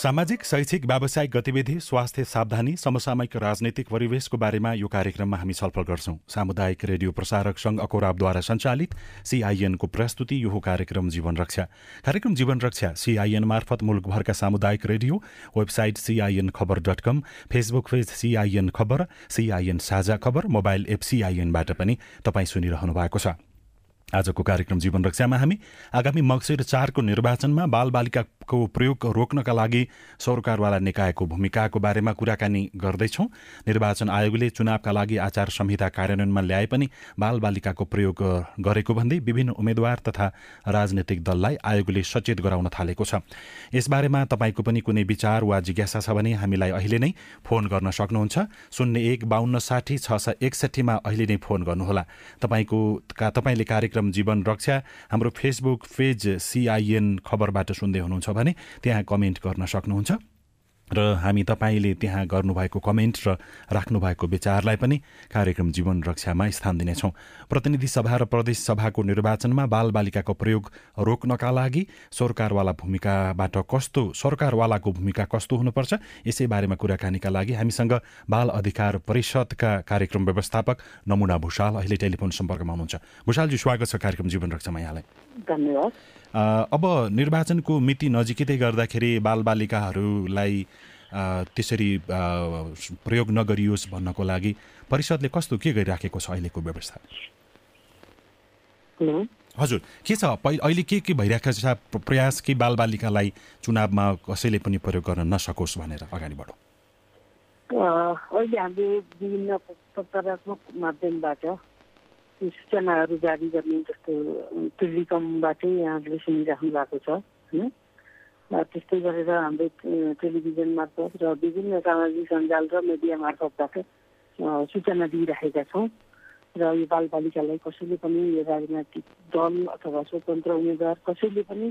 सामाजिक शैक्षिक व्यावसायिक गतिविधि स्वास्थ्य सावधानी समसामयिक राजनैतिक परिवेशको बारेमा यो कार्यक्रममा हामी छलफल गर्छौं। सामुदायिक रेडियो प्रसारक संघ अकोराबद्वारा सञ्चालित सीआईएनको प्रस्तुति यो कार्यक्रम जीवन रक्षा। कार्यक्रम जीवन रक्षा सीआईएन मार्फत मुलुकभरका सामुदायिक radio website C I N खबर dot com Facebook page C I N खबर सीआईएन साझा खबर मोबाइल एप सीआईएनबाट पनि तपाईँ सुनिरहनु भएको छ। आजको कार्यक्रम जीवन रक्षामा हामी आगामी मक्सिर चारको निर्वाचनमा बालबालिकाको प्रयोग रोक्नका लागि सरकारवाला निकायको भूमिकाको बारेमा कुराकानी गर्दैछौँ। निर्वाचन आयोगले चुनावका लागि आचार संहिता कार्यान्वयनमा ल्याए पनि बालबालिकाको प्रयोग गरेको भन्दै विभिन्न उम्मेद्वार तथा राजनैतिक दललाई आयोगले सचेत गराउन थालेको छ। यसबारेमा तपाईँको पनि कुनै विचार वा जिज्ञासा छ भने हामीलाई अहिले नै फोन गर्न सक्नुहुन्छ। शून्य एक बाहन्न साठी छ सय एकसठीमा अहिले नै फोन गर्नुहोला। तपाईँको तपाईँले कार्यक्रम कार्यक्रम जीवन रक्षा। हाम्रो फेसबुक पेज सिआइएन खबरबाट सुन्दै हुनुहुन्छ भने त्यहाँ कमेन्ट गर्न सक्नुहुन्छ। र हामी तपाईँले त्यहाँ गर्नुभएको कमेन्ट र राख्नुभएको विचारलाई पनि कार्यक्रम जीवन रक्षामा स्थान दिनेछौँ। प्रतिनिधि सभा र प्रदेश सभाको निर्वाचनमा बालबालिकाको प्रयोग रोक्नका लागि सरकारवाला भूमिकाबाट कस्तो सरकारवालाको भूमिका कस्तो हुनुपर्छ यसै बारेमा कुराकानीका लागि हामीसँग बाल अधिकार परिषदका कार्यक्रम व्यवस्थापक नमुना भूषाल अहिले टेलिफोन सम्पर्कमा हुनुहुन्छ। भूषालजी स्वागत छ कार्यक्रम जीवन रक्षामा यहाँलाई। धन्यवाद। अब निर्वाचनको मिति नजिकै गर्दाखेरि बालबालिकाहरूलाई त्यसरी प्रयोग नगरियोस् भन्नको लागि परिषदले कस्तो के गरिराखेको छ अहिलेको व्यवस्था? हजुर के छ? अहिले के के भइरहेको छ? प्रयास कि बालबालिकालाई चुनावमा कसैले पनि प्रयोग गर्न नसकोस् भनेर अगाडि बढौँ। अहिले हामीले विभिन्न सकारात्मक माध्यमबाट सूचनाहरू जारी गर्ने जस्तो टेलिकमबाटै यहाँले सुनिराख्नु भएको छ होइन? त्यस्तै गरेर हाम्रो टेलिभिजन मार्फत र विभिन्न सामाजिक सञ्जाल र मिडिया मार्फतबाट सूचना दिइराखेका छौँ। र यो बालबालिकालाई कसैले पनि यो राजनैतिक दल अथवा स्वतन्त्र उम्मेद्वार कसैले पनि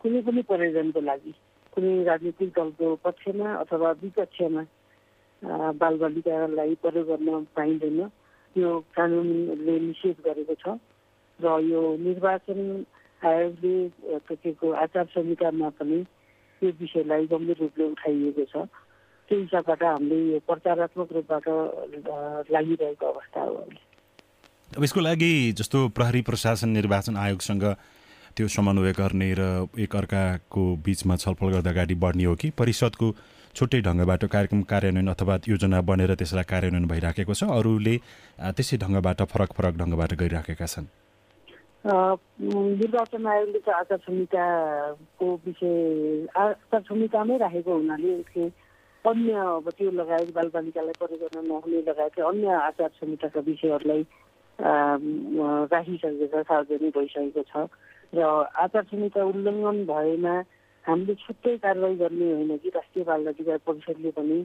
कुनै पनि प्रयोजनको लागि कुनै राजनीतिक दलको पक्षमा अथवा विपक्षमा बालबालिकालाई प्रयोग गर्न पाइँदैन। यो कानुनले निषेध गरेको छ र यो निर्वाचन आयोगले तोकेको आचार संहितामा पनि यो विषयलाई गम्भीर रूपले उठाइएको छ। त्यो हिसाबबाट हामीले यो प्रचारात्मक रूपबाट लागिरहेको अवस्था हो अब यसको लागि जस्तो प्रहरी प्रशासन निर्वाचन आयोगसँग त्यो समन्वय गर्ने र एकअर्काको बिचमा छलफल गर्दा अगाडि बढ्ने हो कि परिषदको छुट्टै ढङ्गबाट कार्यक्रम कार्यान्वयन अथवा योजना बनेर त्यसलाई कार्यान्वयन भइराखेको छ। अरूले त्यसै ढङ्गबाट फरक फरक ढङ्गबाट गरिराखेका छन्। निर्वाचन आयोगले चाहिँ आचार संहिताको विषय आचार संहितामै राखेको हुनाले उसले अन्य अब त्यो लगायत बालबालिकालाई प्रयोग गर्न नहुने लगायत अन्य आचार संहिताका विषयहरूलाई राखिसकेको छ सार्वजनिक भइसकेको छ। र आचार संहिता उल्लङ्घन भएमा हामीले छुट्टै कारवाही गर्ने होइन कि राष्ट्रिय बाल अधिकार परिषदले पनि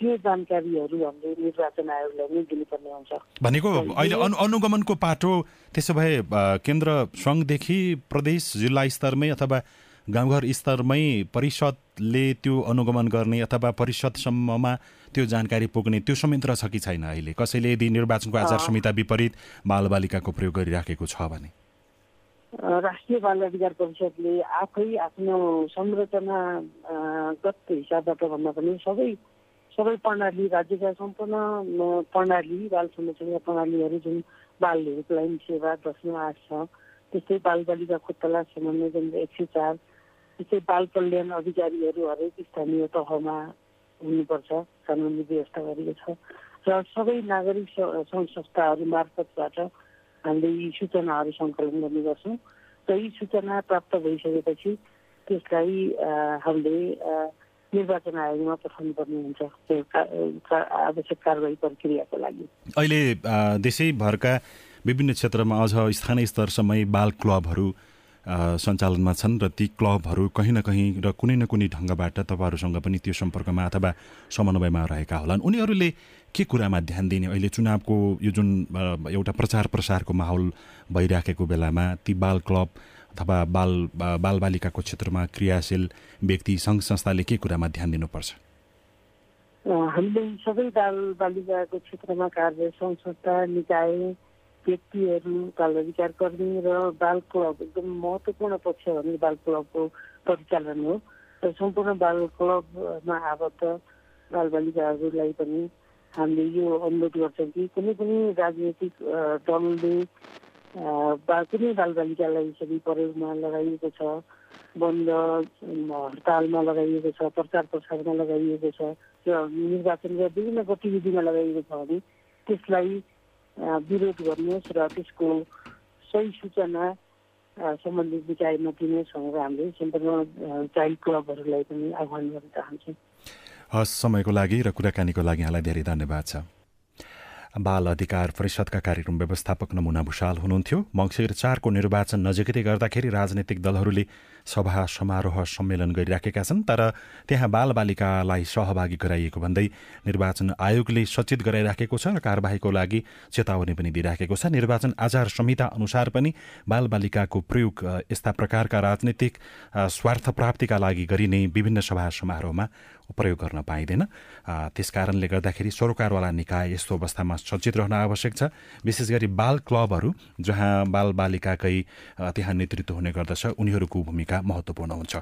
त्यो जानकारीहरू हामीले निर्वाचन आयोगलाई नै दिनुपर्ने हुन्छ। भनेको अहिले अनु अनुगमनको पाटो त्यसो भए केन्द्र सङ्घदेखि प्रदेश जिल्ला स्तरमै अथवा गाउँघर स्तरमै परिषदले त्यो अनुगमन गर्ने अथवा परिषदसम्ममा त्यो जानकारी पुग्ने त्यो संयन्त्र छ कि छैन अहिले? कसैले यदि निर्वाचनको आचार संहिता विपरीत बालबालिकाको प्रयोग गरिराखेको छ भने? राष्ट्रिय बाल अधिकार परिषदले आफै आफ्नो संरचनागत हिसाबबाट भन्दा पनि सबै सबै प्रणाली राज्यका सम्पूर्ण प्रणाली बाल संरक्षण प्रणालीहरू जुन बाल हेल्पलाइन सेवा दसमा आठ छ त्यस्तै बालबालिका तलास समन्वय केन्द्र एक सय चार त्यस्तै बाल कल्याण अधिकारीहरू हरेक स्थानीय तहमा हुनुपर्छ कानुनी व्यवस्था गरेको छ र सबै नागरिक संस्थाहरू मार्फतबाट हामीले यी सूचनाहरू सङ्कलन गर्ने गर्छौँ र यी सूचना प्राप्त भइसकेपछि त्यसलाई हामीले निर्वाचन आयोगमा पठाउनु पर्ने हुन्छ। आवश्यक कारवाही प्रक्रियाको लागि। अहिले देशैभरका विभिन्न क्षेत्रमा अझ स्थानीय स्तरसम्मै बाल क्लबहरू सञ्चालनमा छन् र ती क्लबहरू कहीँ न कहीँ र कुनै न कुनै ढङ्गबाट तपाईँहरूसँग पनि त्यो सम्पर्कमा अथवा समन्वयमा रहेका होलान्। उनीहरूले के कुरामा ध्यान दिने? अहिले चुनावको यो जुन एउटा प्रचार प्रसारको माहौल भइराखेको बेलामा ती बाल क्लब अथवा बाल बालबालिकाको क्षेत्रमा क्रियाशील व्यक्ति सङ्घ संस्थाले के कुरामा ध्यान दिनुपर्छ? हामीले सबै बाल बालिकाको क्षेत्रमा कार्य संस्था निकाय व्यक्तिहरू बाल अधिकार कर्मी र बाल क्लब एकदम महत्त्वपूर्ण पक्ष भने बाल क्लबको परिचालन हो। र सम्पूर्ण बाल क्लबमा आबद्ध बालबालिकाहरूलाई पनि हामीले यो अनुरोध गर्छौँ कि कुनै पनि राजनैतिक दलले कुनै बालबालिकालाई यसरी प्रयोगमा लगाइएको छ बन्द हडतालमा लगाइएको छ प्रचार प्रसारमा लगाइएको छ र निर्वाचनका विभिन्न गतिविधिमा लगाइएको छ भने त्यसलाई विरोध गर्नुहोस् र त्यसको सही सूचना सम्बन्धित निकायमा दिनुहोस् भनेर हामीले सम्पूर्ण चाइल्ड क्लबहरूलाई पनि आह्वान गर्न चाहन्छौँ। हस् समयको लागि र कुराकानीको लागि यहाँलाई धेरै धन्यवाद छ। बाल अधिकार परिषदका कार्यक्रम व्यवस्थापक नमुना भूषाल हुनुहुन्थ्यो। मङ्सिर चारको निर्वाचन नजिकै गर्दाखेरि राजनैतिक दलहरूले सभा समारोह सम्मेलन गरिराखेका छन् तर त्यहाँ बालबालिकालाई सहभागी गराइएको भन्दै निर्वाचन आयोगले सचेत गराइराखेको छ र कारवाहीको लागि चेतावनी पनि दिइराखेको छ। निर्वाचन आचार संहिता अनुसार पनि बालबालिकाको प्रयोग यस्ता प्रकारका राजनैतिक स्वार्थ प्राप्तिका लागि गरिने विभिन्न सभा समारोहमा प्रयोग गर्न पाइँदैन। त्यस कारणले गर्दाखेरि सरोकारवाला निकाय यस्तो अवस्थामा सचेत रहन आवश्यक छ। विशेष गरी बाल क्लबहरू जहाँ बालबालिकाकै त्यहाँ नेतृत्व हुने गर्दछ उनीहरूको भूमिका महत्त्वपूर्ण हुन्छ।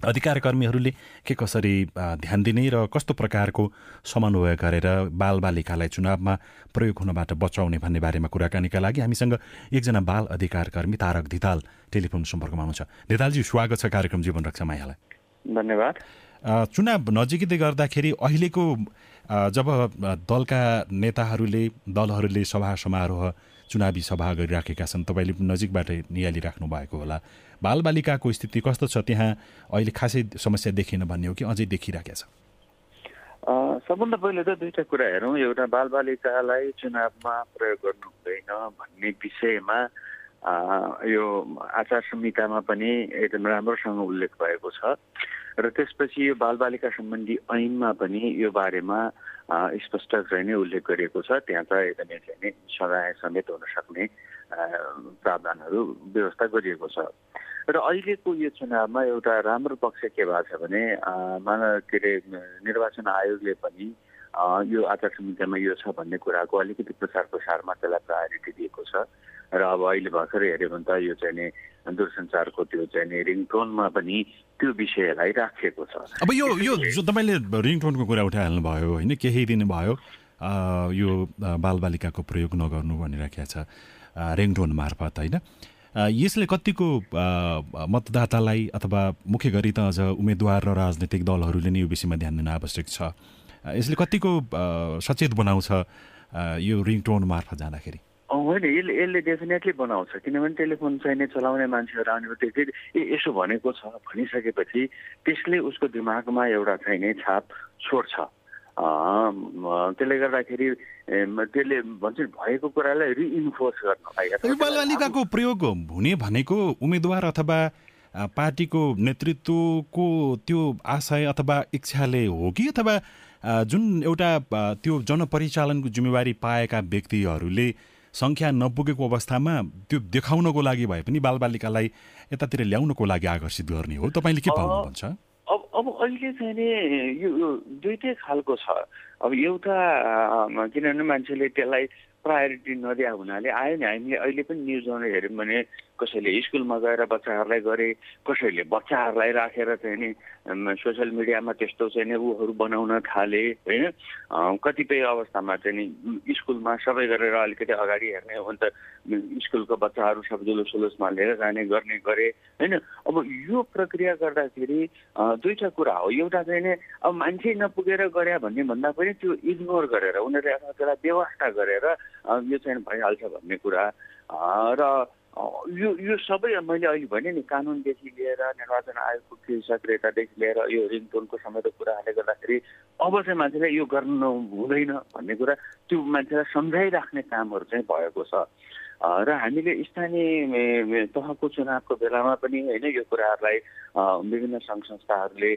अधिकार कर्मीहरूले के कसरी ध्यान दिने र कस्तो प्रकारको समन्वय गरेर बालबालिकालाई चुनावमा प्रयोग हुनबाट बचाउने भन्ने बारेमा कुराकानीका लागि हामीसँग एकजना बाल अधिकार कर्मी तारक धिताल टेलिफोन सम्पर्कमा हुनुहुन्छ। धितालजी स्वागत छ कार्यक्रम जीवन रक्षा मायालाई। धन्यवाद। चुनाव नजिकै गर्दाखेरि अहिलेको जब दलका नेताहरूले दलहरूले सभा समारोह चुनावी सभा गरिराखेका छन्। तपाईँले नजिकबाट निहालिराख्नु भएको होला। बालबालिकाको स्थिति कस्तो छ? त्यहाँ अहिले खासै समस्या देखिन भन्ने हो कि अझै देखिरहेको छ? सबभन्दा पहिले त दुईवटा कुरा हेरौँ। एउटा बालबालिकालाई चुनावमा प्रयोग गर्नु हुँदैन भन्ने विषयमा यो आचार संहितामा पनि एकदम राम्रोसँग उल्लेख भएको छ। र त्यसपछि यो बालबालिका सम्बन्धी ऐनमा पनि यो बारेमा स्पष्ट चाहिँ नै उल्लेख गरिएको छ। त्यहाँ त एकदमै चाहिँ नै सजाय समेत हुन सक्ने प्रावधानहरू व्यवस्था गरिएको छ। र अहिलेको यो चुनावमा एउटा राम्रो पक्ष के भएको छ भने मान के अरे निर्वाचन आयोगले पनि यो आचार संहितामा यो छ भन्ने कुराको अलिकति प्रचार प्रसारमा त्यसलाई प्रायोरिटी दिएको छ। र अब अहिले भर्खरै हेऱ्यो भने त यो चाहिँ नि दूरसञ्चारको त्यो चाहिँ नि रिङटोनमा पनि त्यो विषयलाई राखिएको छ। अब यो यो जो तपाईँले रिङटोनको कुरा उठाइहाल्नु भयो होइन केही दिन भयो यो बालबालिकाको प्रयोग नगर्नु भनिराखेको छ रिङटोन मार्फत होइन। यसले कतिको मतदातालाई अथवा मुख्य गरी त अझ उम्मेदवार र राजनैतिक दलहरूले नै यो विषयमा ध्यान दिन आवश्यक छ? यसले कतिको सचेत बनाउँछ यो रिङटोन मार्फत जाँदाखेरि? होइन यसले यसले डेफिनेटली बनाउँछ किनभने टेलिफोन चाहिने चलाउने मान्छेहरू आउने बित्तिकै ए यसो भनेको छ भनिसकेपछि त्यसले उसको दिमागमा एउटा चाहिने छाप छोड्छ। त्यसले गर्दाखेरि त्यसले भन्छ भएको कुरालाई रिइन्फोर्स गर्न बालबालिकाको प्रयोग हुने भनेको उम्मेदवार अथवा पार्टीको नेतृत्वको त्यो आशय अथवा इच्छाले हो कि अथवा जुन एउटा त्यो जनपरिचालनको जिम्मेवारी पाएका व्यक्तिहरूले सङ्ख्या नपुगेको अवस्थामा त्यो देखाउनको लागि भए पनि बालबालिकालाई यतातिर ल्याउनको लागि आकर्षित गर्ने हो। तपाईँले के पाउनुहुन्छ अब अब अहिले चाहिँ नि यो दुइटै खालको छ। अब एउटा किनभने मान्छेले त्यसलाई प्रायोरिटी नदिया हुनाले आयो नि हामीले अहिले पनि न्युजमा हेऱ्यौँ भने कसैले स्कुलमा गएर बच्चाहरूलाई गरे कसैले बच्चाहरूलाई राखेर चाहिँ नि सोसियल मिडियामा त्यस्तो चाहिँ नि ऊहरू बनाउन थाले होइन? कतिपय अवस्थामा चाहिँ नि स्कुलमा सबै गरेर अलिकति अगाडि हेर्ने हो भने त स्कुलको बच्चाहरू सब जुलुस सुलुसमा लिएर जाने गर्ने गरे होइन? अब यो प्रक्रिया गर्दाखेरि दुईवटा कुरा हो। एउटा चाहिँ नि अब मान्छे नपुगेर गरे भन्ने भन्दा पनि त्यो इग्नोर गरेर उनीहरूले त्यसलाई व्यवस्था गरेर यो चाहिँ भइहाल्छ भन्ने कुरा। र यो यो सबै मैले अहिले भने नि कानुनदेखि लिएर निर्वाचन आयोगको केही सक्रियतादेखि लिएर यो रिङटोनको समेत कुराहरूले गर्दाखेरि अब चाहिँ मान्छेलाई यो गर्नु हुँदैन भन्ने कुरा त्यो मान्छेलाई सम्झाइराख्ने कामहरू चाहिँ भएको छ। र हामीले स्थानीय तहको चुनावको बेलामा पनि होइन यो कुराहरूलाई विभिन्न सङ्घ संस्थाहरूले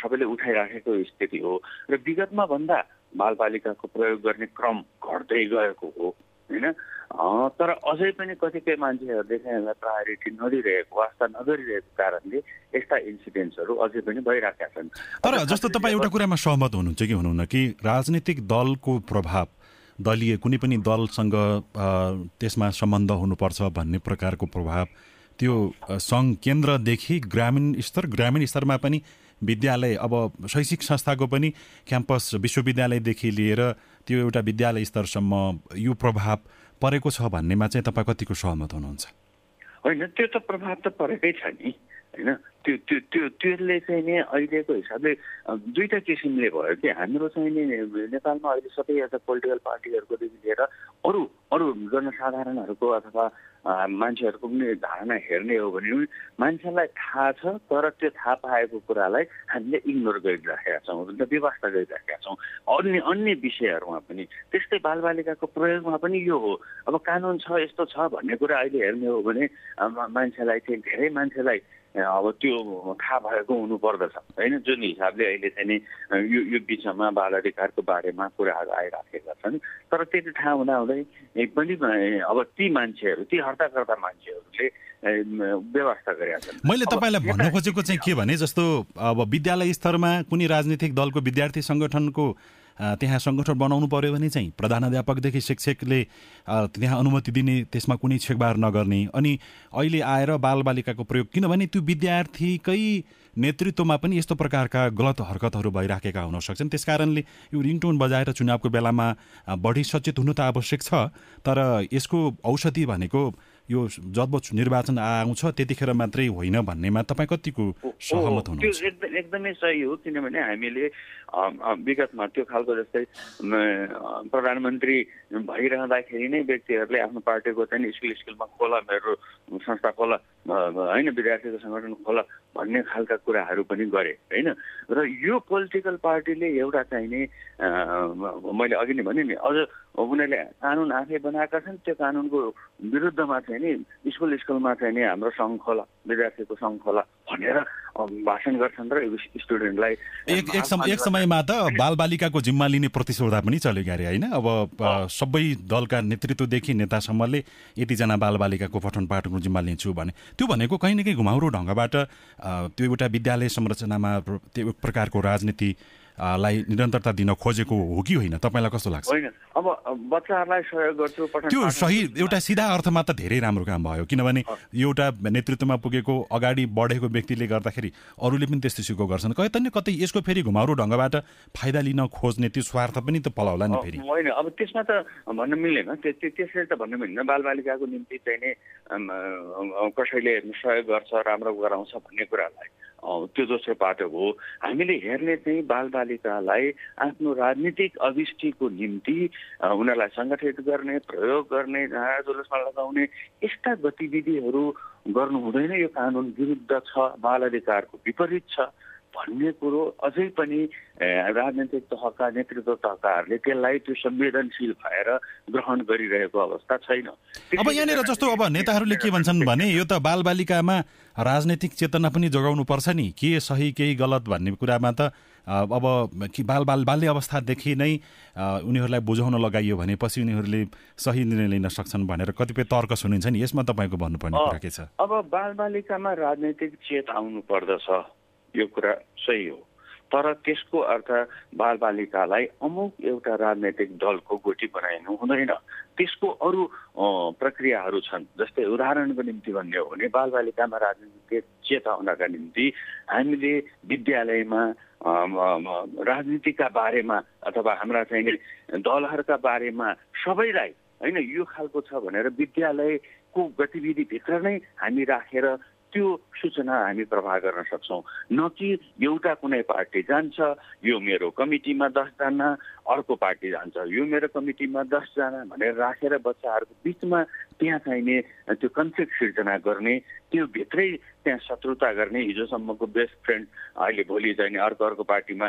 सबैले उठाइराखेको स्थिति हो। र विगतमा भन्दा बालबालिकाको प्रयोग गर्ने क्रम घट्दै गएको हो होइन? तर अझै पनि कतिपय मान्छेहरूले चाहिँ यसलाई प्रायोरिटी नदिइरहेको वास्ता नगरिरहेको कारणले यस्ता इन्सिडेन्ट्सहरू अझै पनि भइरहेका छन्। तर जस्तो तपाईँ एउटा कुरामा सहमत हुनुहुन्छ कि हुनुहुन्न कि राजनीतिक दलको प्रभाव दलीय कुनै पनि दलसँग त्यसमा सम्बन्ध हुनुपर्छ भन्ने प्रकारको प्रभाव त्यो सङ्घ केन्द्रदेखि ग्रामीण स्तर ग्रामीण स्तरमा पनि विद्यालय अब शैक्षिक संस्थाको पनि क्याम्पस विश्वविद्यालयदेखि लिएर त्यो एउटा विद्यालय स्तरसम्म यो प्रभाव परेको छ भन्नेमा चाहिँ तपाईँ कतिको सहमत हुनुहुन्छ? होइन त्यो त प्रभाव त परेकै छ नि। होइन? त्यो त्यो त्यो त्यसले चाहिँ नि अहिलेको हिसाबले दुईवटा किसिमले भयो कि हाम्रो चाहिँ नि नेपालमा अहिले सबै एउटा पोलिटिकल पार्टीहरूकोदेखि लिएर अरू अरू जनसाधारणहरूको अथवा मान्छेहरूको पनि धारणा हेर्ने हो भने मान्छेलाई थाहा छ तर त्यो थाहा पाएको कुरालाई हामीले इग्नोर गरिराखेका छौँ व्यवस्था गरिराखेका छौँ। अन्य अन्य विषयहरूमा पनि त्यस्तै बालबालिकाको प्रयोगमा पनि यो हो। अब कानुन छ यस्तो छ भन्ने कुरा अहिले हेर्ने हो भने मान्छेलाई चाहिँ धेरै मान्छेलाई अब त्यो थाहा भएको हुनुपर्दछ होइन जुन हिसाबले अहिले चाहिँ नि यो यो बिचमा बाल अधिकारको बारेमा कुराहरू आइराखेका छन् तर त्यति थाहा हुँदाहुँदै पनि अब ती मान्छेहरू ती हर्ताकर्ता मान्छेहरूले व्यवस्था गरेका छन्। मैले तपाईँलाई भन्न खोजेको चाहिँ के भने जस्तो अब विद्यालय स्तरमा कुनै राजनीतिक दलको विद्यार्थी सङ्गठनको त्यहाँ सङ्गठन बनाउनु पऱ्यो भने चाहिँ प्रधानध्यापकदेखि शिक्षकले त्यहाँ अनुमति दिने त्यसमा कुनै छेकबार नगर्ने। अनि अहिले आएर बालबालिकाको प्रयोग किनभने त्यो विद्यार्थीकै नेतृत्वमा पनि यस्तो प्रकारका गलत हरकतहरू भइराखेका हुन सक्छन्। त्यस कारणले यो रिङटोन बजाएर चुनावको बेलामा बढी सचेत हुनु त आवश्यक छ तर यसको औषधि भनेको यो जब निर्वाचन आउँछ त्यतिखेर मात्रै होइन भन्नेमा तपाईँ कतिको सहमत हुनुहुन्छ? एकदमै सही हो किनभने हामीले विगतमा त्यो खालको जस्तै प्रधानमन्त्री भइरहँदाखेरि नै व्यक्तिहरूले आफ्नो पार्टीको चाहिँ स्कुल स्कुलमा खोला मेरो संस्था खोला होइन विद्यार्थीको सङ्गठन खोला भन्ने खालका कुराहरू पनि गरे होइन? र यो पोलिटिकल पार्टीले एउटा चाहिने मैले अघि नै भने नि अझ उनीहरूले कानुन आफै बनाएका छन् त्यो कानुनको विरुद्धमा चाहिँ नि स्कुल स्कुलमा चाहिँ नि हाम्रो सङ्घ खोला विद्यार्थीको सङ्घ खोला भनेर भाषण गर्छन् र स्टुडेन्टलाई एक एक समय एक समयमा त बालबालिकाको जिम्मा लिने प्रतिस्पर्धा पनि चल्यो क्यारे होइन? अब सबै दलका नेतृत्वदेखि नेतासम्मले यतिजना बालबालिकाको पठन पाठनको जिम्मा लिन्छु भने त्यो भनेको कहीँ न कहीँ घुमाउरो ढङ्गबाट त्यो एउटा विद्यालय संरचनामा त्यो एक प्रकारको राजनीति लाई निरन्तरता दिन खोजेको हो कि होइन? तपाईँलाई कस्तो लाग्छ? होइन। अब बच्चाहरूलाई सहयोग गर्छु त्यो सही एउटा सिधा अर्थमा त धेरै राम्रो काम भयो। किनभने एउटा नेतृत्वमा पुगेको अगाडि बढेको व्यक्तिले गर्दाखेरि अरूले पनि त्यस्तो सिको गर्छन्। कतै न कतै यसको फेरि घुमाउरो ढङ्गबाट फाइदा लिन खोज्ने त्यो स्वार्थ पनि त पलाउला नि फेरि। होइन। अब त्यसमा त भन्न मिल्दैन त्यसरी त भन्नु मिल्दैन बालबालिकाको निम्ति चाहिँ नै कसैले सहयोग गर्छ राम्रो गराउँछ भन्ने कुरालाई। त्यो दोस्रो पाटो हो। हामीले हेर्ने चाहिँ बालबालिकालाई आफ्नो राजनीतिक अभिष्टिको निम्ति उनीहरूलाई सङ्गठित गर्ने प्रयोग गर्ने झाडा जुलुसमा लगाउने यस्ता गतिविधिहरू गर्नु हुँदैन। यो कानुन विरुद्ध छ बाल अधिकारको विपरीत छ भन्ने कुरो अझै पनि राजनैतिक तहका नेतृत्व तहकाहरूले त्यसलाई त्यो संवेदनशील भएर ग्रहण गरिरहेको अवस्था छैन। अब यहाँनिर जस्तो अब नेताहरूले के भन्छन् भने यो त बालबालिकामा राजनैतिक चेतना पनि जोगाउनु पर्छ नि। के सही केही गलत भन्ने कुरामा त अब कि बाल बाल बाल्य अवस्थादेखि नै उनीहरूलाई बुझाउन लगाइयो भनेपछि उनीहरूले सही निर्णय लिन सक्छन् भनेर कतिपय तर्क सुनिन्छ नि। यसमा तपाईँको भन्नुपर्ने कुरा के छ? अब बालबालिकामा राजनैतिक चेत आउनु पर्दछ। यो कुरा सही हो। तर त्यसको अर्थ बालबालिकालाई अमुक एउटा राजनैतिक दलको गोटी बनाइनु हुँदैन। त्यसको अरू प्रक्रियाहरू छन् जस्तै उदाहरणको निम्ति भन्ने हो भने बालबालिकामा राजनीतिक चेताउनका निम्ति हामीले विद्यालयमा राजनीतिका बारेमा अथवा हाम्रा चाहिँ दलहरूका बारेमा सबैलाई होइन यो खालको छ भनेर विद्यालयको गतिविधिभित्र नै हामी राखेर त्यो सूचना हामी प्रवाह गर्न सक्छौँ। न कि एउटा कुनै पार्टी जान्छ यो मेरो कमिटीमा दसजना अर्को पार्टी जान्छ। यो मेरो कमिटीमा दसजना भनेर राखेर बच्चाहरूको बिचमा त्यहाँ चाहिने त्यो कन्फ्लिक्ट सिर्जना गर्ने त्यो भित्रै त्यहाँ शत्रुता गर्ने हिजोसम्मको बेस्ट फ्रेन्ड अहिले भोलि चाहिने अर्को अर्को पार्टीमा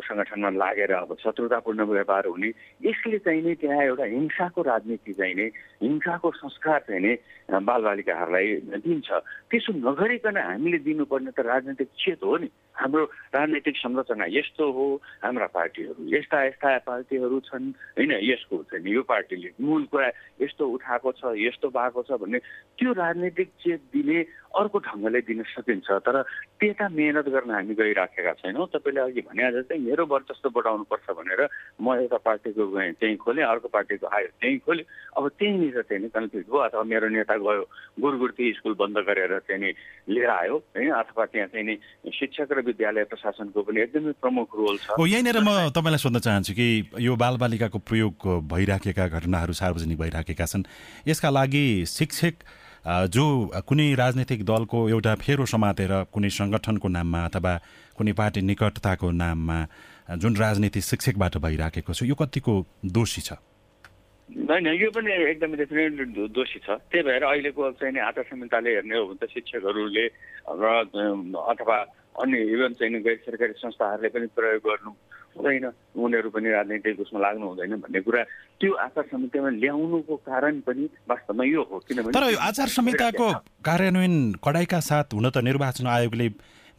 सङ्गठनमा लागेर अब शत्रुतापूर्ण व्यवहार हुने यसले चाहिँ नि त्यहाँ एउटा हिंसाको राजनीति चाहिने हिंसाको संस्कार चाहिने बालबालिकाहरूलाई दिन्छ। त्यसो नगरिकन हामीले दिनुपर्ने त राजनीतिक चेत हो नि। हाम्रो राजनैतिक संरचना यस्तो हो हाम्रा पार्टीहरू यस्ता यस्ता पार्टीहरू छन्। होइन यसको चाहिँ यो पार्टीले मूल कुरा यस्तो उठाएको छ यस्तो भएको छ भन्ने त्यो राजनीतिक चेत दिने अर्को ढङ्गले दिन सकिन्छ। तर त्यता मेहनत गर्न हामी गइराखेका छैनौँ। तपाईँले अघि भने जस्तै मेरो वर्चस्व बढाउनुपर्छ भनेर म एउटा पार्टीको गएँ त्यहीँ खोलेँ अर्को पार्टीको आयो त्यहीँ खोल्यो अब त्यहीँनिर चाहिँ नि कन्फ्लिक्ट भयो अथवा मेरो नेता गयो गुरगुर्ती स्कुल बन्द गरेर चाहिँ नि लिएर आयो होइन अथवा त्यहाँ चाहिँ नि शिक्षक र विद्यालय प्रशासनको पनि एकदमै प्रमुख रोल छ। हो यहीँनिर म तपाईँलाई सोध्न चाहन्छु कि यो बालबालिकाको प्रयोग भइराखेका घटनाहरू सार्वजनिक भइराखेका छन्। यसका लागि शिक्षक जो कुनै राजनैतिक दलको एउटा फेरो समातेर कुनै सङ्गठनको नाममा अथवा कुनै पार्टी निकटताको नाममा जुन राजनीति शिक्षकबाट भइराखेको छ यो कतिको दोषी छ? होइन यो पनि एकदमै डेफिनेटली दोषी छ। त्यही भएर अहिलेको चाहिँ आचार संहिताले हेर्ने हो भने त शिक्षकहरूले र अथवा अन्य इभन चाहिँ गैर सरकारी संस्थाहरूले पनि प्रयोग गर्नु हुँदैन उनीहरू पनि राजनैतिक उसमा लाग्नु हुँदैन भन्ने कुरा त्यो आचार संहितामा ल्याउनुको कारण पनि वास्तवमा यो हो। किनभने तर आचार संहिताको कार्यान्वयन कडाइका साथ हुन त निर्वाचन आयोगले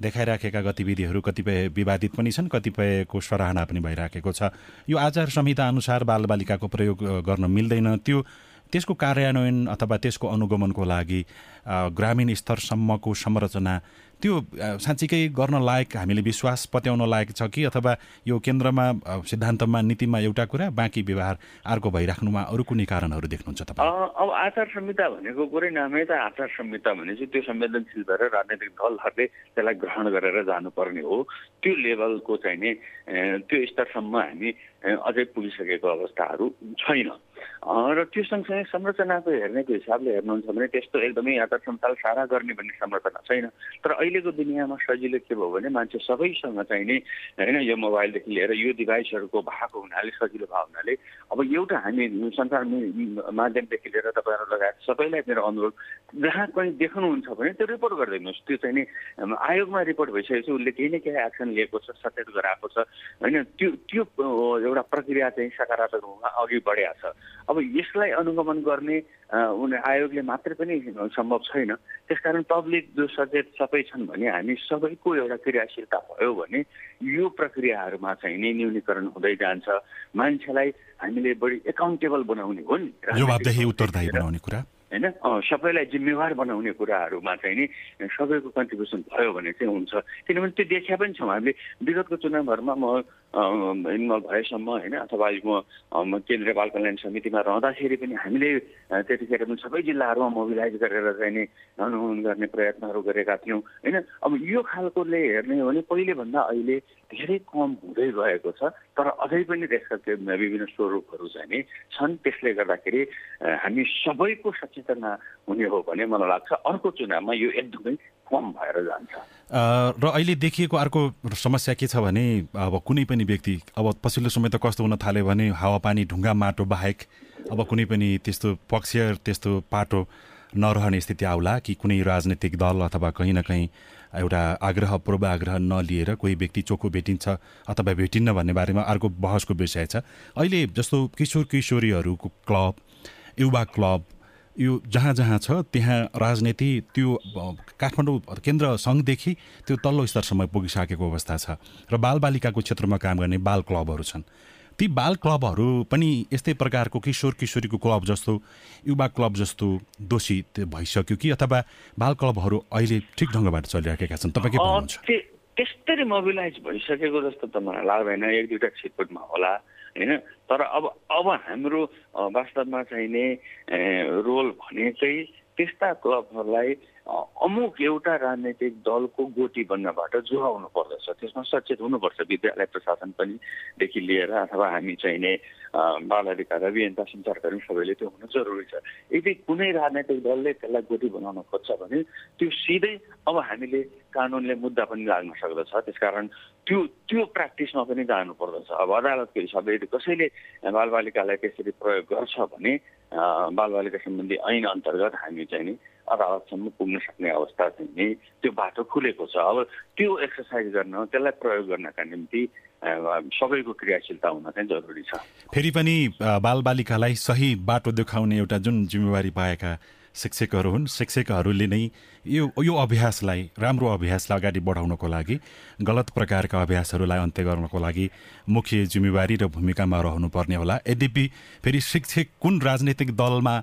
देखाइराखेका गतिविधिहरू कतिपय विवादित पनि छन् कतिपयको सराहना पनि भइराखेको छ। यो आचार संहिता अनुसार बालबालिकाको प्रयोग गर्न मिल्दैन। त्यो त्यसको कार्यान्वयन अथवा त्यसको अनुगमनको लागि ग्रामीण स्तरसम्मको संरचना त्यो साँच्चीकै गर्न लायक हामीले विश्वास पत्याउन लायक छ कि? अथवा यो केन्द्रमा सिद्धान्तमा नीतिमा एउटा कुरा बाँकी व्यवहार अर्को भइराख्नुमा अरू कुनै कारणहरू देख्नुहुन्छ अब आचार संहिता भनेको कुरै नामै त आचार संहिता भनेपछि त्यो संवेदनशील भएर राजनैतिक दलहरूले त्यसलाई ग्रहण गरेर जानुपर्ने हो। त्यो लेभलको चाहिँ नि त्यो स्तरसम्म हामी अझै पुगिसकेको अवस्थाहरू छैन। र त्यो सँगसँगै संरचनाको हेर्नेको हिसाबले हेर्नुहुन्छ भने त्यस्तो एकदमै आचार संहिता सारा गर्ने भन्ने संरचना छैन। तर अहिलेको दुनियाँमा सजिलो के भयो भने मान्छे सबैसँग चाहिँ नि होइन यो मोबाइलदेखि लिएर यो डिभाइसहरूको भएको हुनाले सजिलो भएको हुनाले अब एउटा हामी सञ्चार माध्यमदेखि लिएर तपाईँहरू लगायत सबैलाई मेरो अनुरोध जहाँ कहीँ देख्नुहुन्छ भने त्यो रिपोर्ट गरिदिनुहोस्। त्यो चाहिँ नि आयोगमा रिपोर्ट भइसकेपछि उसले केही न केही एक्सन लिएको छ सचेत गराएको छ। होइन त्यो त्यो एउटा प्रक्रिया चाहिँ सकारात्मक रूपमा अघि बढेको छ। अब यसलाई अनुगमन गर्ने उनी आयोगले मात्रै पनि सम्भव छैन। त्यसकारण पब्लिक जो सचेत सबै छन् भने हामी सबैको एउटा क्रियाशीलता भयो भने यो प्रक्रियाहरूमा चाहिँ नै न्यूनीकरण हुँदै जान्छ। मान्छेलाई हामीले बढी एकाउन्टेबल बनाउने हो नि उत्तरदायी बनाउने कुरा। होइन? सबैलाई जिम्मेवार बनाउने कुराहरूमा चाहिँ नि सबैको कन्ट्रिब्युसन भयो भने चाहिँ हुन्छ। किनभने त्यो देखिया पनि छौँ हामीले। विगतको चुनावहरूमा म इन्भल्भ भएसम्म होइन? अथवा म केन्द्रीय बाल कल्याण समितिमा रहँदाखेरि पनि हामीले त्यतिखेर पनि सबै जिल्लाहरूमा मोबिलाइज गरेर चाहिँ नि अनुगमन गर्ने प्रयत्नहरू गरेका थियौँ होइन? अब यो खालकोले हेर्ने हो भने पहिलेभन्दा अहिले धेरै कम हुँदै गएको छ तर अझै पनि त्यसका विभिन्न स्वरूपहरू चाहिँ नि छन्। त्यसले गर्दाखेरि हामी सबैको सचेतना हुने हो भने मलाई लाग्छ। अर्को चुनावमा यो एकदमै कम भएर जान्छ। र अहिले देखिएको अर्को समस्या के छ भने अब कुनै पनि व्यक्ति अब पछिल्लो समय त कस्तो हुन थाल्यो भने हावापानी ढुङ्गा माटो बाहेक अब कुनै पनि त्यस्तो पक्ष त्यस्तो पाटो नरहने स्थिति आउला कि कुनै राजनैतिक दल अथवा कहीँ न कहीँ एउटा आग्रह पूर्वाग्रह नलिएर कोही व्यक्ति चोखो भेटिन्छ अथवा भेटिन्न भन्ने बारेमा अर्को बहसको विषय छ। अहिले जस्तो किशोर किशोरीहरूको क्लब युवा क्लब यो जहाँ जहाँ छ त्यहाँ राजनीति त्यो काठमाडौँ केन्द्र सङ्घदेखि त्यो तल्लो स्तरसम्म पुगिसकेको अवस्था छ र बालबालिकाको क्षेत्रमा काम गर्ने बाल क्लबहरू छन्। ती बाल क्लबहरू पनि यस्तै प्रकारको किशोर किशोरीको क्लब जस्तो युवा क्लब जस्तो दोषी भइसक्यो कि अथवा बाल क्लबहरू अहिले ठिक ढङ्गबाट चलिराखेका छन्? तपाईँ के भन्नुहुन्छ? त्यस्तरी मोबिलाइज भइसकेको जस्तो त मलाई लाग्दैन। एक दुईवटा छिटपुटमा होला। होइन? तर अब अब हाम्रो वास्तवमा चाहिने रोल भनेकै त्यस्ता क्लबहरूलाई अमुक एउटा राजनैतिक दलको गोटी बन्नबाट जोगाउनु पर्दछ। त्यसमा सचेत हुनुपर्छ। विद्यालय प्रशासन पनि देखि लिएर अथवा हामी चाहिने बाल अधिकार अभियन्ता सञ्चारकर्मी सबैले त्यो हुनु जरुरी छ। यदि कुनै राजनैतिक दलले त्यसलाई गोटी बनाउन खोज्छ भने त्यो सिधै अब हामीले कानुनले मुद्दा पनि लाग्न सक्दछ। त्यसकारण त्यो त्यो प्र्याक्टिसमा पनि जानु पर्दछ अब अदालतको हिसाबले यदि कसैले बालबालिकालाई त्यसरी प्रयोग गर्छ भने बालबालिका सम्बन्धी ऐन अन्तर्गत हामी चाहिँ नि अदालतसम्म पुग्न सक्ने अवस्था चाहिँ त्यो बाटो खुलेको छ। अब त्यो एक्सर्साइज गर्न त्यसलाई प्रयोग गर्नका निम्ति सबैको क्रियाशीलता हुन चाहिँ जरुरी छ। फेरि पनि बालबालिकालाई सही बाटो देखाउने एउटा जुन जिम्मेवारी पाएका शिक्षकहरू हुन् शिक्षकहरूले नै यो यो अभ्यासलाई राम्रो अभ्यासलाई अगाडि बढाउनको लागि गलत प्रकारका अभ्यासहरूलाई अन्त्य गर्नको लागि मुख्य जिम्मेवारी र भूमिकामा रहनुपर्ने होला। यद्यपि फेरि शिक्षक कुन राजनैतिक दलमा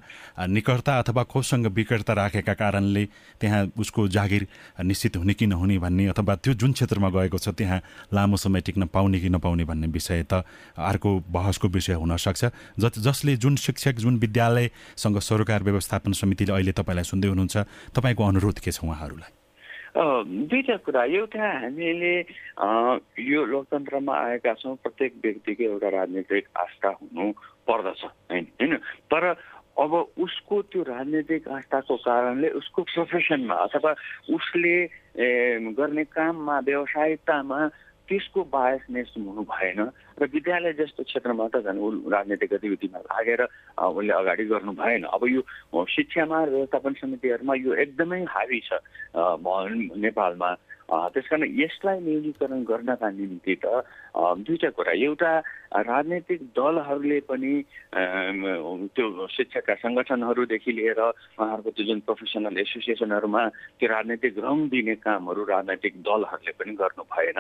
निकटता अथवा कोसँग विकटता राखेका कारणले त्यहाँ उसको जागिर निश्चित हुने कि नहुने भन्ने अथवा त्यो जुन क्षेत्रमा गएको छ त्यहाँ लामो समय टिक्न पाउने कि नपाउने भन्ने विषय त अर्को बहसको विषय हुनसक्छ ज जसले जुन शिक्षक जुन विद्यालयसँग सरोकार व्यवस्थापन समितिले अहिले तपाईँलाई सुन्दै हुनुहुन्छ तपाईँको अनुरोध के छ उहाँहरूलाई? दुईवटा कुरा। एउटा हामीले यो लोकतन्त्रमा आएका छौँ प्रत्येक व्यक्तिको एउटा राजनीतिक आस्था हुनु पर्दछ होइन? होइन? तर अब उसको त्यो राजनीतिक आस्थाको कारणले उसको प्रोफेसनमा अथवा उसले गर्ने काममा व्यवसायिकतामा त्यसको बायसनेस हुनु भएन र विद्यालय जस्तो क्षेत्रमा त झन् ऊ राजनीतिक गतिविधिमा लागेर उसले अगाडि गर्नु भएन। अब यो शिक्षामा व्यवस्थापन समितिहरूमा यो एकदमै हावी छ नेपालमा। त्यस कारण यसलाई न्यूनीकरण गर्नका निम्ति त दुईवटा कुरा। एउटा राजनैतिक दलहरूले पनि त्यो शिक्षाका सङ्गठनहरूदेखि लिएर उहाँहरूको त्यो जुन प्रोफेसनल एसोसिएसनहरूमा त्यो राजनैतिक रङ दिने कामहरू राजनैतिक दलहरूले पनि गर्नु भएन।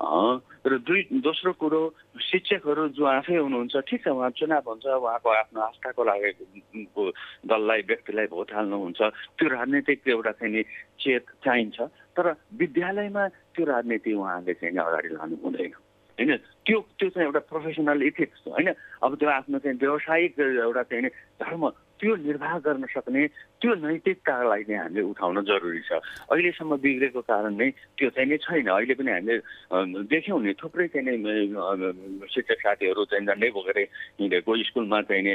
र दुई दोस्रो कुरो शिक्षकहरू जो आफै हुनुहुन्छ ठिक छ उहाँ चुनाव हुन्छ उहाँको आफ्नो आस्थाको लागेको दललाई व्यक्तिलाई भोट हाल्नुहुन्छ त्यो राजनीतिक एउटा चाहिँ नि चेत चाहिन्छ तर विद्यालयमा त्यो राजनीति उहाँले चाहिँ अगाडि लानु हुँदैन। होइन? त्यो त्यो चाहिँ एउटा प्रोफेसनल इथिक्स होइन? अब त्यो आफ्नो चाहिँ व्यावसायिक एउटा चाहिँ धर्म त्यो निर्वाह गर्न सक्ने त्यो नैतिकतालाई नै हामीले उठाउन जरुरी छ। अहिलेसम्म बिग्रेको कारण नै त्यो चाहिँ नै छैन। अहिले पनि हामीले देख्यौँ नि थुप्रै चाहिँ नै शिक्षक साथीहरू चाहिँ झन्डै बोकेर हिँडेको स्कुलमा चाहिँ नि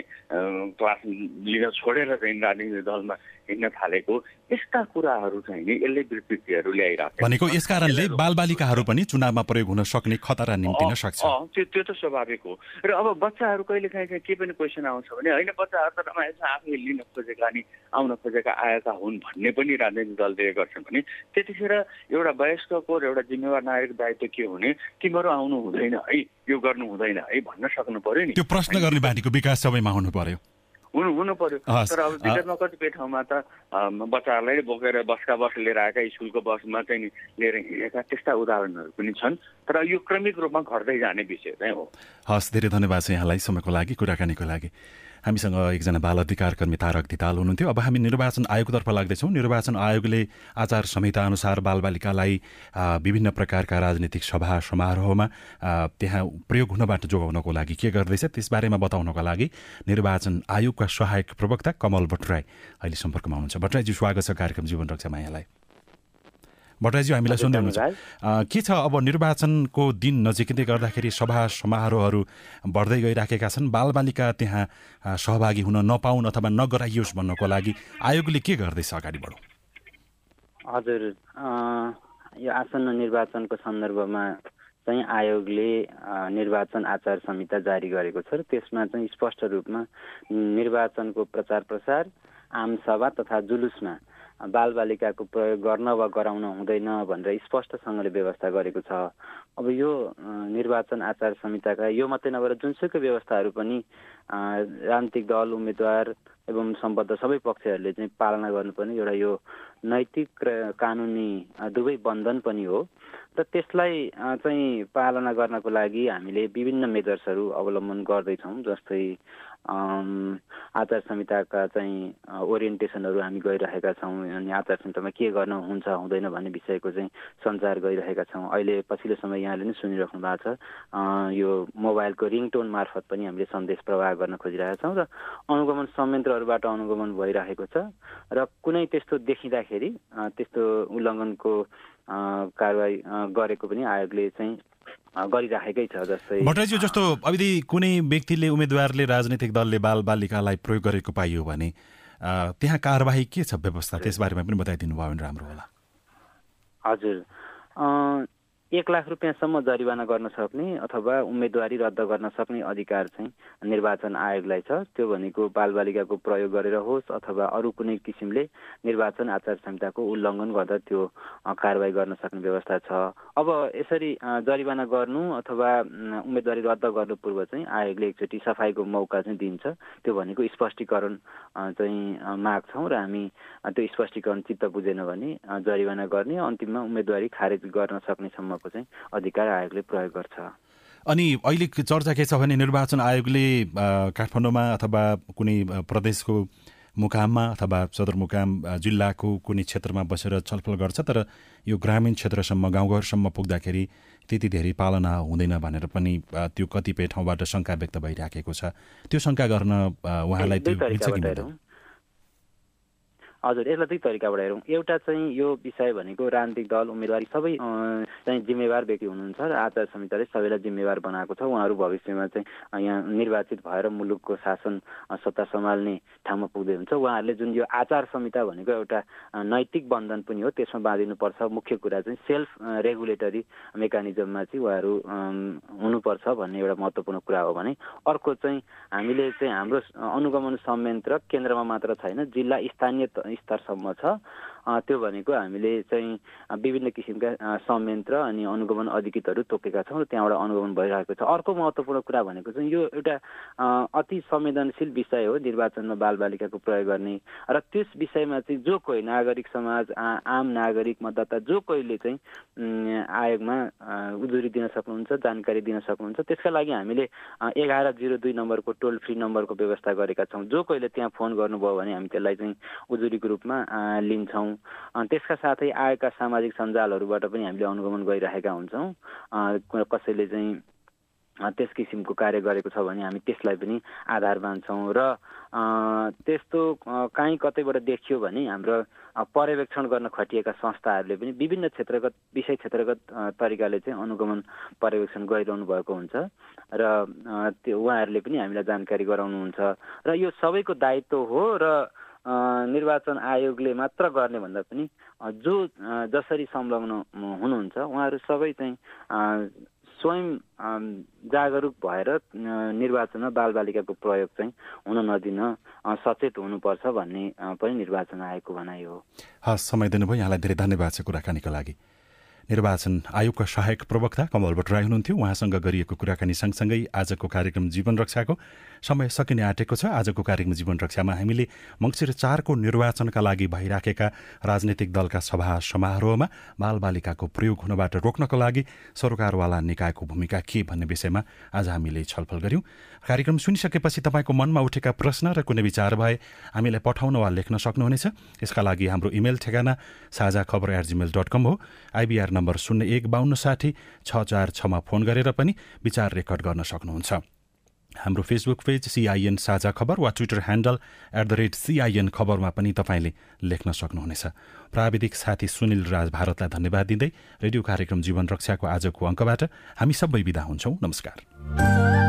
क्लास लिन छोडेर चाहिँ राजनीतिक दलमा हिँड्न थालेको यस्ता कुराहरू चाहिँ नि यसले विकृतिहरू ल्याइरहेको भनेको यस कारणले बालबालिकाहरू पनि चुनावमा प्रयोग हुन सक्ने खतरा निम्तिन सक्छ। त्यो त्यो त स्वाभाविक हो। र अब बच्चाहरू कहिले काहीँ के पनि क्वेसन आउँछ भने होइन बच्चाहरू त रमाइलो आफै लिन खोजेका अनि आउन खोजेका आएका हुन् भन्ने पनि राजनैतिक दलले गर्छन् भने त्यतिखेर एउटा वयस्कको र एउटा जिम्मेवार नागरिक दायित्व के हुने? तिमीहरू आउनु हुँदैन है। यो गर्नु हुँदैन है भन्न सक्नु पर्यो नि। त्यो प्रश्न गर्ने बानीको विकास सबैमा हुनु पर्यो। हुनु हुनु पर्यो। तर अब विगतमा कतिपय ठाउँमा त बच्चाहरूलाई बोकेर बसका बस लिएर आएका स्कुलको बसमा चाहिँ नि लिएर हिँडेका त्यस्ता उदाहरणहरू पनि छन्। तर यो क्रमिक रूपमा घट्दै जाने विषय चाहिँ हो। हस् धेरै धन्यवाद छ यहाँलाई। समयको लागि कुराकानीको लागि। हामीसँग एकजना बाल अधिकार कर्मी तारक धिताल हुनुहुन्थ्यो। अब हामी निर्वाचन आयोगतर्फ लाग्दैछौँ। निर्वाचन आयोगले आचार संहिता अनुसार बालबालिकालाई विभिन्न प्रकारका राजनीतिक सभा समारोहमा त्यहाँ प्रयोग हुनबाट जोगाउनको लागि के गर्दैछ त्यसबारेमा बताउनको लागि निर्वाचन आयोगका सहायक प्रवक्ता कमल भट्टराई अहिले सम्पर्कमा हुनुहुन्छ। भट्टराईजी स्वागत छ कार्यक्रम जीवन रक्षामा यहाँलाई भट्टराईजी हामीलाई सुन्दै हुनुहुन्छ। के छ अब निर्वाचनको दिन नजिकै गर्दाखेरि सभा समारोहहरू बढ्दै गइराखेका छन्। बालबालिका त्यहाँ सहभागी हुन नपाउन् अथवा नगराइयोस् भन्नको लागि आयोगले के गर्दैछ अगाडि बढौँ? हजुर यो आसन्न निर्वाचनको सन्दर्भमा चाहिँ आयोगले निर्वाचन आचार संहिता जारी गरेको छ र त्यसमा चाहिँ स्पष्ट रूपमा निर्वाचनको प्रचार प्रसार आमसभा तथा जुलुसमा बालबालिकाको प्रयोग गर्न वा गराउन हुँदैन भनेर स्पष्टसँगले व्यवस्था गरेको छ। अब यो निर्वाचन आचार संहिताका यो मात्रै नभएर जुनसुकै व्यवस्थाहरू पनि राजनीतिक दल उम्मेद्वार एवं सम्बद्ध सबै पक्षहरूले चाहिँ पालना गर्नुपर्ने एउटा यो नैतिक र कानुनी दुवै बन्धन पनि हो। र त्यसलाई चाहिँ पालना गर्नको लागि हामीले विभिन्न मेजर्सहरू अवलम्बन गर्दैछौँ जस्तै आचार संहिताका चाहिँ ओरिएन्टेसनहरू हामी गइरहेका छौँ अनि आचार संहितामा के गर्न हुन्छ हुँदैन भन्ने विषयको चाहिँ सञ्चार गरिरहेका छौँ। अहिले पछिल्लो समय यहाँले नै सुनिराख्नु भएको छ। यो मोबाइलको रिङटोन मार्फत पनि हामीले सन्देश प्रवाह गर्न खोजिरहेका छौँ र अनुगमन संयन्त्रहरूबाट अनुगमन भइरहेको छ र कुनै त्यस्तो देखिँदाखेरि त्यस्तो उल्लङ्घनको कारवाही गरेको पनि आयोगले चाहिँ गरिराखेकै छ जस्तै भट्टराईज्यू जस्तो अवधि कुनै व्यक्तिले उम्मेद्वारले राजनैतिक दलले बाल बालिकालाई प्रयोग गरेको पाइयो भने त्यहाँ कारवाही के छ व्यवस्था? त्यसबारेमा पनि बताइदिनु भयो भने राम्रो होला। हजुर। एक लाख रुपियाँसम्म जरिवाना गर्न सक्ने अथवा उम्मेदवारी रद्द गर्न सक्ने अधिकार चाहिँ निर्वाचन आयोगलाई छ। त्यो भनेको बालबालिकाको प्रयोग गरेर होस् अथवा अरू कुनै किसिमले निर्वाचन आचार संहिताको उल्लङ्घन गर्दा त्यो कारवाही गर्न सक्ने व्यवस्था छ। अब यसरी जरिवाना गर्नु अथवा उम्मेदवारी रद्द गर्नु पूर्व चाहिँ आयोगले एकचोटि सफाइको मौका चाहिँ दिन्छ। त्यो भनेको स्पष्टीकरण चाहिँ माग्छौँ र हामी त्यो स्पष्टीकरण चित्त बुझेन भने जरिवाना गर्ने अन्तिममा उम्मेदवारी खारेज गर्न सक्नेसम्म गर्नको चाहिँ अधिकार आयोगले प्रयोग गर्छ। अनि अहिले चर्चा के छ भने निर्वाचन आयोगले काठमाडौँमा अथवा कुनै प्रदेशको मुकाममा अथवा सदरमुकाम जिल्लाको कुनै क्षेत्रमा बसेर छलफल गर्छ तर यो ग्रामीण क्षेत्रसम्म गाउँघरसम्म पुग्दाखेरि त्यति धेरै पालना हुँदैन भनेर पनि त्यो कतिपय ठाउँबाट शङ्का व्यक्त भइराखेको छ। त्यो शङ्का गर्न उहाँलाई त्यो मिल्छ कि मिल्दैन हजुर यसलाई दुई तरिकाबाट हेरौँ। एउटा चाहिँ यो विषय भनेको राजनीतिक दल उम्मेदवारी सबै चाहिँ जिम्मेवार व्यक्ति हुनुहुन्छ र आचार संहिताले सबैलाई जिम्मेवार बनाएको छ। उहाँहरू भविष्यमा चाहिँ यहाँ निर्वाचित भएर मुलुकको शासन सत्ता सम्हाल्ने ठाउँमा पुग्दै हुन्छ। उहाँहरूले जुन यो आचार संहिता भनेको एउटा नैतिक बन्धन पनि हो त्यसमा बाँधिनुपर्छ। मुख्य कुरा चाहिँ सेल्फ रेगुलेटरी मेकानिजममा चाहिँ उहाँहरू हुनुपर्छ भन्ने एउटा महत्त्वपूर्ण कुरा हो भने। अर्को चाहिँ हामीले चाहिँ हाम्रो अनुगमन संयन्त्र केन्द्रमा मात्र छैन जिल्ला स्थानीय स्तरसम्म छ। त्यो भनेको हामीले चाहिँ विभिन्न किसिमका संयन्त्र अनि अनुगमन अधिकृतहरू तोकेका छौँ र त्यहाँबाट अनुगमन भइरहेको छ। अर्को महत्त्वपूर्ण कुरा भनेको चाहिँ यो एउटा अति संवेदनशील विषय हो निर्वाचनमा बालबालिकाको प्रयोग गर्ने। र त्यस विषयमा चाहिँ जो कोही नागरिक समाज आम नागरिक मतदाता जो कोहीले चाहिँ आयोगमा उजुरी दिन सक्नुहुन्छ जानकारी दिन सक्नुहुन्छ त्यसका लागि हामीले एघार जिरो दुई नम्बरको टोल फ्री नम्बरको व्यवस्था गरेका छौँ। जो कोहीले त्यहाँ फोन गर्नुभयो भने हामी त्यसलाई चाहिँ उजुरीको रूपमा लिन्छौँ। त्यसका साथै आएका सामाजिक सञ्जालहरूबाट पनि हामीले अनुगमन गरिरहेका हुन्छौँ। कसैले चाहिँ त्यस किसिमको कार्य गरेको छ भने हामी त्यसलाई पनि आधार मान्छौँ र त्यस्तो काहीँ कतैबाट देखियो भने हाम्रो पर्यवेक्षण गर्न खटिएका संस्थाहरूले पनि विभिन्न क्षेत्रगत विषय क्षेत्रगत तरिकाले चाहिँ अनुगमन पर्यवेक्षण गरिरहनु भएको हुन्छ। र त्यो उहाँहरूले पनि हामीलाई जानकारी गराउनुहुन्छ। र यो सबैको दायित्व हो र निर्वाचन आयोगले मात्र गर्ने भन्दा पनि जो जसरी संलग्न हुनुहुन्छ उहाँहरू सबै चाहिँ स्वयं जागरुक भएर निर्वाचनमा बालबालिकाको प्रयोग चाहिँ हुन नदिन सचेत हुनुपर्छ भन्ने पनि निर्वाचन आयोगको भनाइ हो। हस् समय दिनुभयो। यहाँलाई धेरै धन्यवाद छ कुराकानीको लागि। निर्वाचन आयोगका सहायक प्रवक्ता कमल भट्टराई हुनुहुन्थ्यो। उहाँसँग गरिएको कुराकानी सँगसँगै आजको कार्यक्रम जीवन रक्षाको समय सकिने आँटेको छ। आजको कार्यक्रम जीवन रक्षामा हामीले मङ्सिर चारको निर्वाचनका लागि भइराखेका राजनैतिक दलका सभा समारोहमा बालबालिकाको प्रयोग हुनबाट रोक्नको लागि सरकारवाला निकायको भूमिका के भन्ने विषयमा आज हामीले छलफल गऱ्यौँ कार्यक्रम सुनिसकेपछि तपाईँको मनमा उठेका प्रश्न र कुनै विचार भए हामीलाई पठाउन वा लेख्न सक्नुहुनेछ। यसका लागि हाम्रो इमेल ठेगाना साझा खबर एट जिमेल डट कम हो। आइबिआर नम्बर शून्य एक बाहन्न साठी छ चार छमा फोन गरेर पनि विचार रेकर्ड गर्न सक्नुहुन्छ। हाम्रो फेसबुक पेज सिआइएन साझा खबर वा Twitter handle at the rate C I N खबरमा पनि तपाईँले लेख्न सक्नुहुनेछ। प्राविधिक साथी सुनिल राज भारतलाई धन्यवाद दिँदै रेडियो कार्यक्रम जीवन रक्षाको आजको अङ्कबाट हामी सबै विदा हुन्छौँ। नमस्कार।